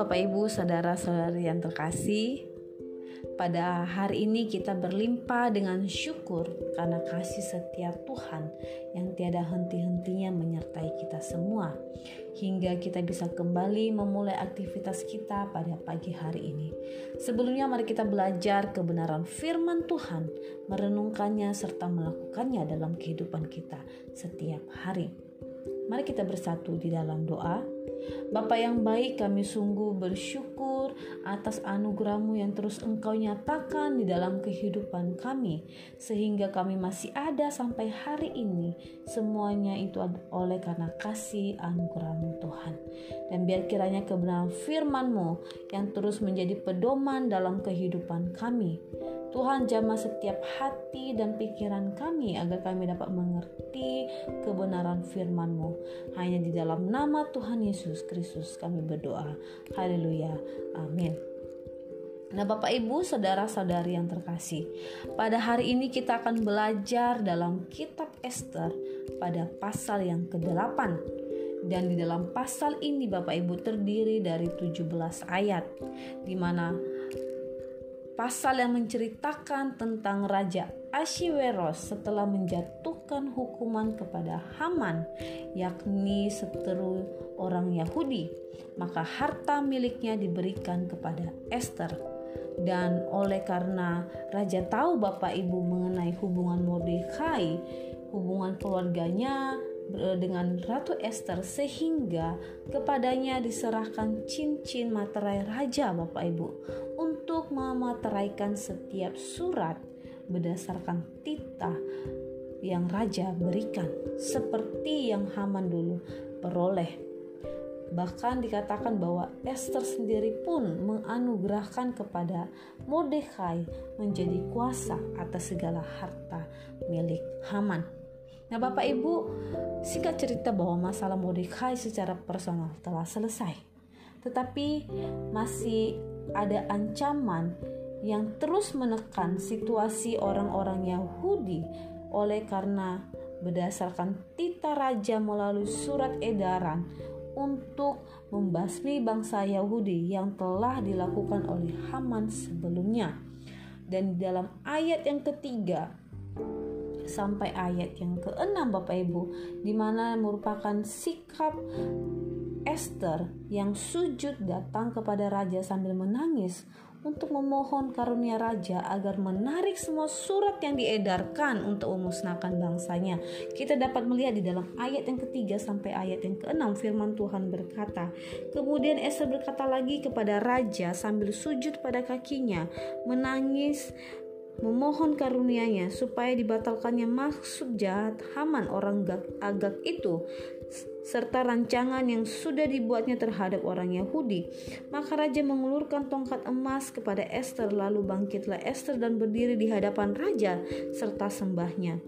Bapak Ibu, saudara-saudari yang terkasih, pada hari ini kita berlimpah dengan syukur karena kasih setia Tuhan yang tiada henti-hentinya menyertai kita semua hingga kita bisa kembali memulai aktivitas kita pada pagi hari ini. Sebelumnya mari kita belajar kebenaran firman Tuhan, merenungkannya serta melakukannya dalam kehidupan kita setiap hari. Mari kita bersatu di dalam doa. Bapa yang baik, kami sungguh bersyukur atas anugerahmu yang terus engkau nyatakan di dalam kehidupan kami. Sehingga kami masih ada sampai hari ini. Semuanya itu oleh karena kasih anugerahmu Tuhan. Dan biar kiranya kebenaran firmanmu yang terus menjadi pedoman dalam kehidupan kami. Tuhan jamah setiap hati dan pikiran kami agar kami dapat mengerti kebenaran firman-Mu. Hanya di dalam nama Tuhan Yesus Kristus kami berdoa. Haleluya. Amin. Nah, Bapak Ibu, saudara-saudari yang terkasih, pada hari ini kita akan belajar dalam kitab Esther pada pasal yang ke-8. Dan di dalam pasal ini Bapak Ibu terdiri dari 17 ayat di mana pasal yang menceritakan tentang Raja Ashiweros setelah menjatuhkan hukuman kepada Haman, yakni seteru orang Yahudi, maka harta miliknya diberikan kepada Esther. Dan oleh karena raja tahu bapak ibu mengenai hubungan Mordekai, hubungan keluarganya dengan Ratu Esther sehingga kepadanya diserahkan cincin materai raja Bapak Ibu untuk memateraikan setiap surat berdasarkan titah yang raja berikan seperti yang Haman dulu peroleh. Bahkan dikatakan bahwa Esther sendiri pun menganugerahkan kepada Mordekai menjadi kuasa atas segala harta milik Haman. Nah, Bapak Ibu, singkat cerita bahwa masalah Mordekai secara personal telah selesai. Tetapi masih ada ancaman yang terus menekan situasi orang-orang Yahudi oleh karena berdasarkan tita raja melalui surat edaran untuk membasmi bangsa Yahudi yang telah dilakukan oleh Haman sebelumnya. Dan dalam ayat yang ketiga sampai ayat yang keenam Bapak Ibu di mana merupakan sikap Esther yang sujud datang kepada raja sambil menangis untuk memohon karunia raja agar menarik semua surat yang diedarkan untuk memusnahkan bangsanya. Kita dapat melihat di dalam ayat yang ketiga sampai ayat yang keenam firman Tuhan berkata, Kemudian Esther berkata lagi kepada raja sambil sujud pada kakinya, menangis memohon karunianya supaya dibatalkannya maksud jahat Haman orang Agak itu serta rancangan yang sudah dibuatnya terhadap orang Yahudi. Maka raja mengulurkan tongkat emas kepada Esther lalu bangkitlah Esther dan berdiri di hadapan raja serta sembahnya.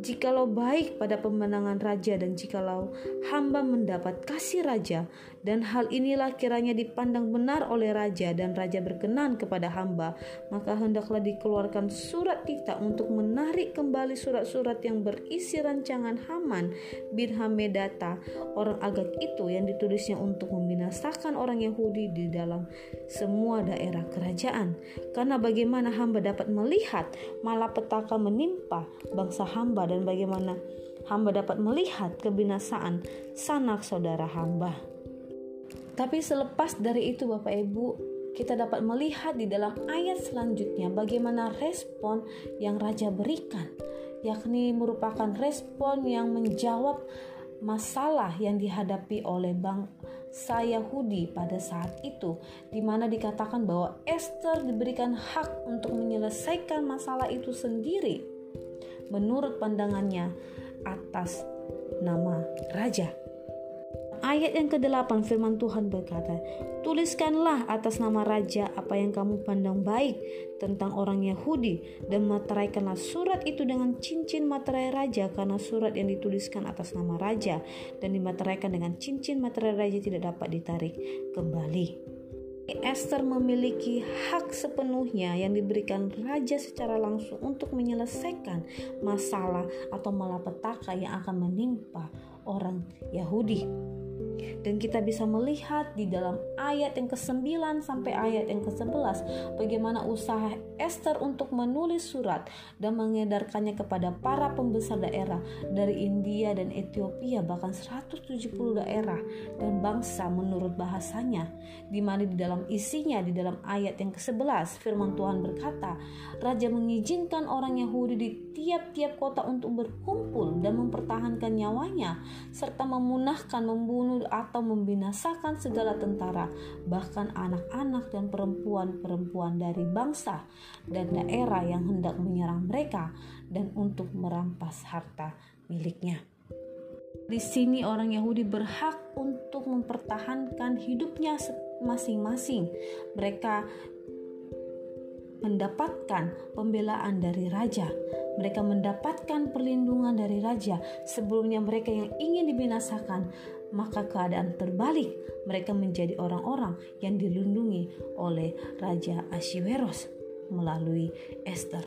Jikalau baik pada pemenangan raja dan jikalau hamba mendapat kasih raja dan hal inilah kiranya dipandang benar oleh raja dan raja berkenan kepada hamba maka hendaklah dikeluarkan surat titah untuk menarik kembali surat-surat yang berisi rancangan Haman bin Hamedata orang Agak itu yang ditulisnya untuk membinasakan orang Yahudi di dalam semua daerah kerajaan. Karena bagaimana hamba dapat melihat malapetaka menimpa bangsa hamba dan bagaimana hamba dapat melihat kebinasaan sanak saudara hamba. Tapi selepas dari itu Bapak Ibu, kita dapat melihat di dalam ayat selanjutnya bagaimana respon yang raja berikan, yakni merupakan respon yang menjawab masalah yang dihadapi oleh bangsa Yahudi pada saat itu, di mana dikatakan bahwa Esther diberikan hak untuk menyelesaikan masalah itu sendiri menurut pandangannya atas nama raja. Ayat yang ke-8 firman Tuhan berkata, Tuliskanlah atas nama Raja apa yang kamu pandang baik tentang orang Yahudi dan materaikanlah surat itu dengan cincin materai Raja karena surat yang dituliskan atas nama Raja dan dimateraikan dengan cincin materai Raja tidak dapat ditarik kembali. Esther memiliki hak sepenuhnya yang diberikan raja secara langsung untuk menyelesaikan masalah atau malapetaka yang akan menimpa orang Yahudi. Dan kita bisa melihat di dalam ayat yang ke-9 sampai ayat yang ke-11 bagaimana usaha Esther untuk menulis surat dan mengedarkannya kepada para pembesar daerah dari India dan Ethiopia bahkan 170 daerah dan bangsa menurut bahasanya. Di mana di dalam isinya di dalam ayat yang ke-11 firman Tuhan berkata raja mengizinkan orang Yahudi di tiap-tiap kota untuk berkumpul dan mempertahankan nyawanya serta memunahkan membunuh atau membinasakan segala tentara, bahkan anak-anak dan perempuan-perempuan dari bangsa dan daerah yang hendak menyerang mereka dan untuk merampas harta miliknya. Di sini orang Yahudi berhak untuk mempertahankan hidupnya masing-masing. Mereka mendapatkan pembelaan dari raja. Mereka mendapatkan perlindungan dari raja. Sebelumnya mereka yang ingin dibinasakan, maka keadaan terbalik. Mereka menjadi orang-orang yang dilindungi oleh Raja Ashiweros melalui Esther.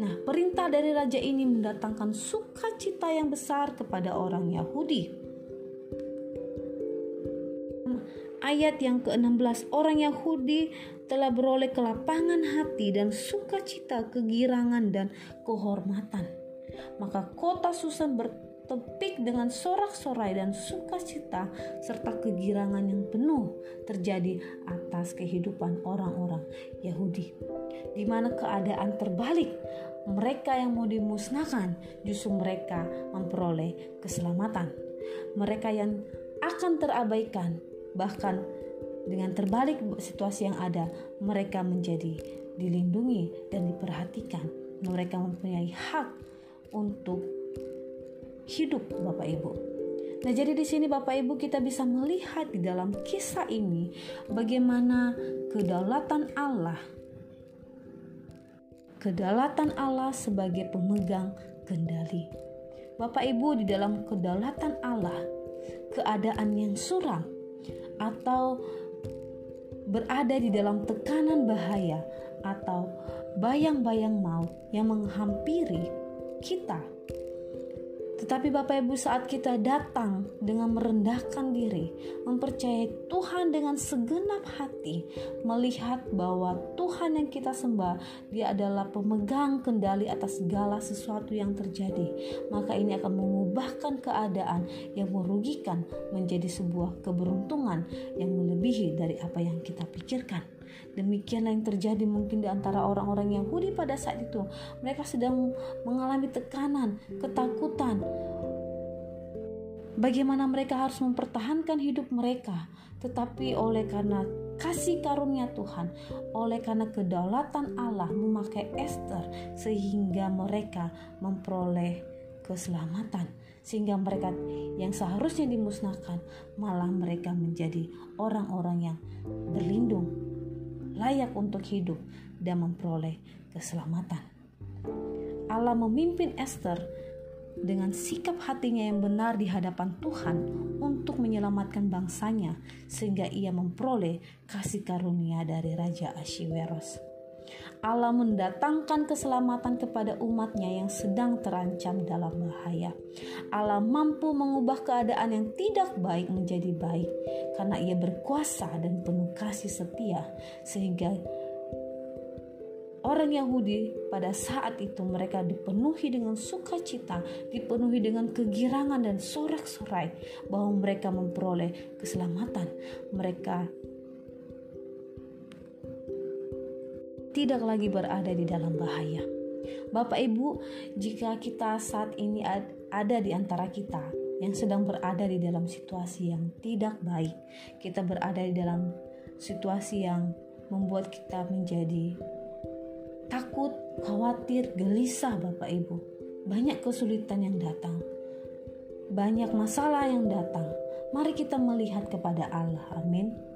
Nah, perintah dari raja ini mendatangkan sukacita yang besar kepada orang Yahudi ayat yang ke-16 orang Yahudi telah beroleh kelapangan hati dan sukacita, kegirangan dan kehormatan. Maka kota Susan bertepik dengan sorak-sorai dan sukacita serta kegirangan yang penuh terjadi atas kehidupan orang-orang Yahudi. Di mana keadaan terbalik, mereka yang mau dimusnahkan justru mereka memperoleh keselamatan. Mereka yang akan terabaikan Bahkan dengan terbalik situasi yang ada, mereka menjadi dilindungi dan diperhatikan. Mereka mempunyai hak untuk hidup Bapak Ibu. Nah, jadi di sini Bapak Ibu kita bisa melihat di dalam kisah ini bagaimana kedaulatan Allah kedaulatan Allah sebagai pemegang kendali. Bapak Ibu di dalam kedaulatan Allah, keadaan yang suram atau berada di dalam tekanan bahaya atau bayang-bayang maut yang menghampiri kita tetapi Bapak Ibu saat kita datang dengan merendahkan diri, mempercayai Tuhan dengan segenap hati, melihat bahwa Tuhan yang kita sembah, dia adalah pemegang kendali atas segala sesuatu yang terjadi. Maka ini akan mengubahkan keadaan yang merugikan menjadi sebuah keberuntungan yang melebihi dari apa yang kita pikirkan. Demikianlah yang terjadi mungkin di antara orang-orang Yahudi pada saat itu. Mereka sedang mengalami tekanan, ketakutan. Bagaimana mereka harus mempertahankan hidup mereka, tetapi oleh karena kasih karunia Tuhan, oleh karena kedaulatan Allah memakai Esther, sehingga mereka memperoleh keselamatan sehingga mereka yang seharusnya dimusnahkan malah mereka menjadi orang-orang yang berlindung layak untuk hidup dan memperoleh keselamatan. Allah memimpin Esther dengan sikap hatinya yang benar di hadapan Tuhan untuk menyelamatkan bangsanya sehingga ia memperoleh kasih karunia dari Raja Ashiweros. Allah mendatangkan keselamatan kepada umatnya yang sedang terancam dalam bahaya. Allah mampu mengubah keadaan yang tidak baik menjadi baik karena ia berkuasa dan penuh kasih setia sehingga Orang Yahudi pada saat itu mereka dipenuhi dengan sukacita, dipenuhi dengan kegirangan dan sorak-sorai bahwa mereka memperoleh keselamatan. Mereka tidak lagi berada di dalam bahaya. Bapak Ibu, jika kita saat ini ada di antara kita yang sedang berada di dalam situasi yang tidak baik, kita berada di dalam situasi yang membuat kita menjadi takut, khawatir, gelisah, Bapak Ibu. Banyak kesulitan yang datang, banyak masalah yang datang. Mari kita melihat kepada Allah. Amin.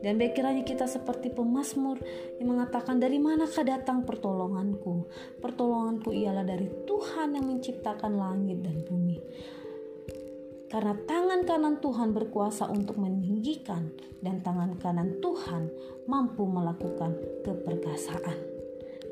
Dan baik kiranya kita seperti pemazmur yang mengatakan dari manakah datang pertolonganku? Pertolonganku ialah dari Tuhan yang menciptakan langit dan bumi. Karena tangan kanan Tuhan berkuasa untuk meninggikan dan tangan kanan Tuhan mampu melakukan keperkasaan.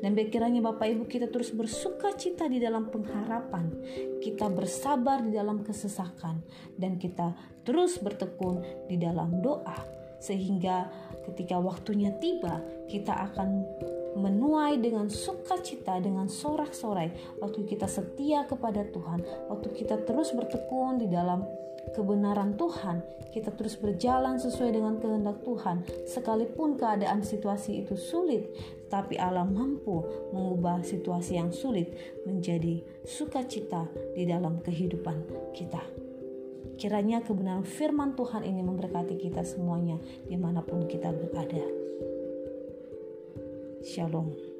Dan bekiranya Bapak Ibu kita terus bersuka cita di dalam pengharapan. Kita bersabar di dalam kesesakan. Dan kita terus bertekun di dalam doa. Sehingga ketika waktunya tiba kita akan menuai dengan sukacita, dengan sorak-sorai, waktu kita setia kepada Tuhan, waktu kita terus bertekun di dalam kebenaran Tuhan, kita terus berjalan sesuai dengan kehendak Tuhan, sekalipun keadaan situasi itu sulit, tapi Allah mampu mengubah situasi yang sulit menjadi sukacita di dalam kehidupan kita. Kiranya kebenaran firman Tuhan ini memberkati kita semuanya di mana pun kita berada. Shalom.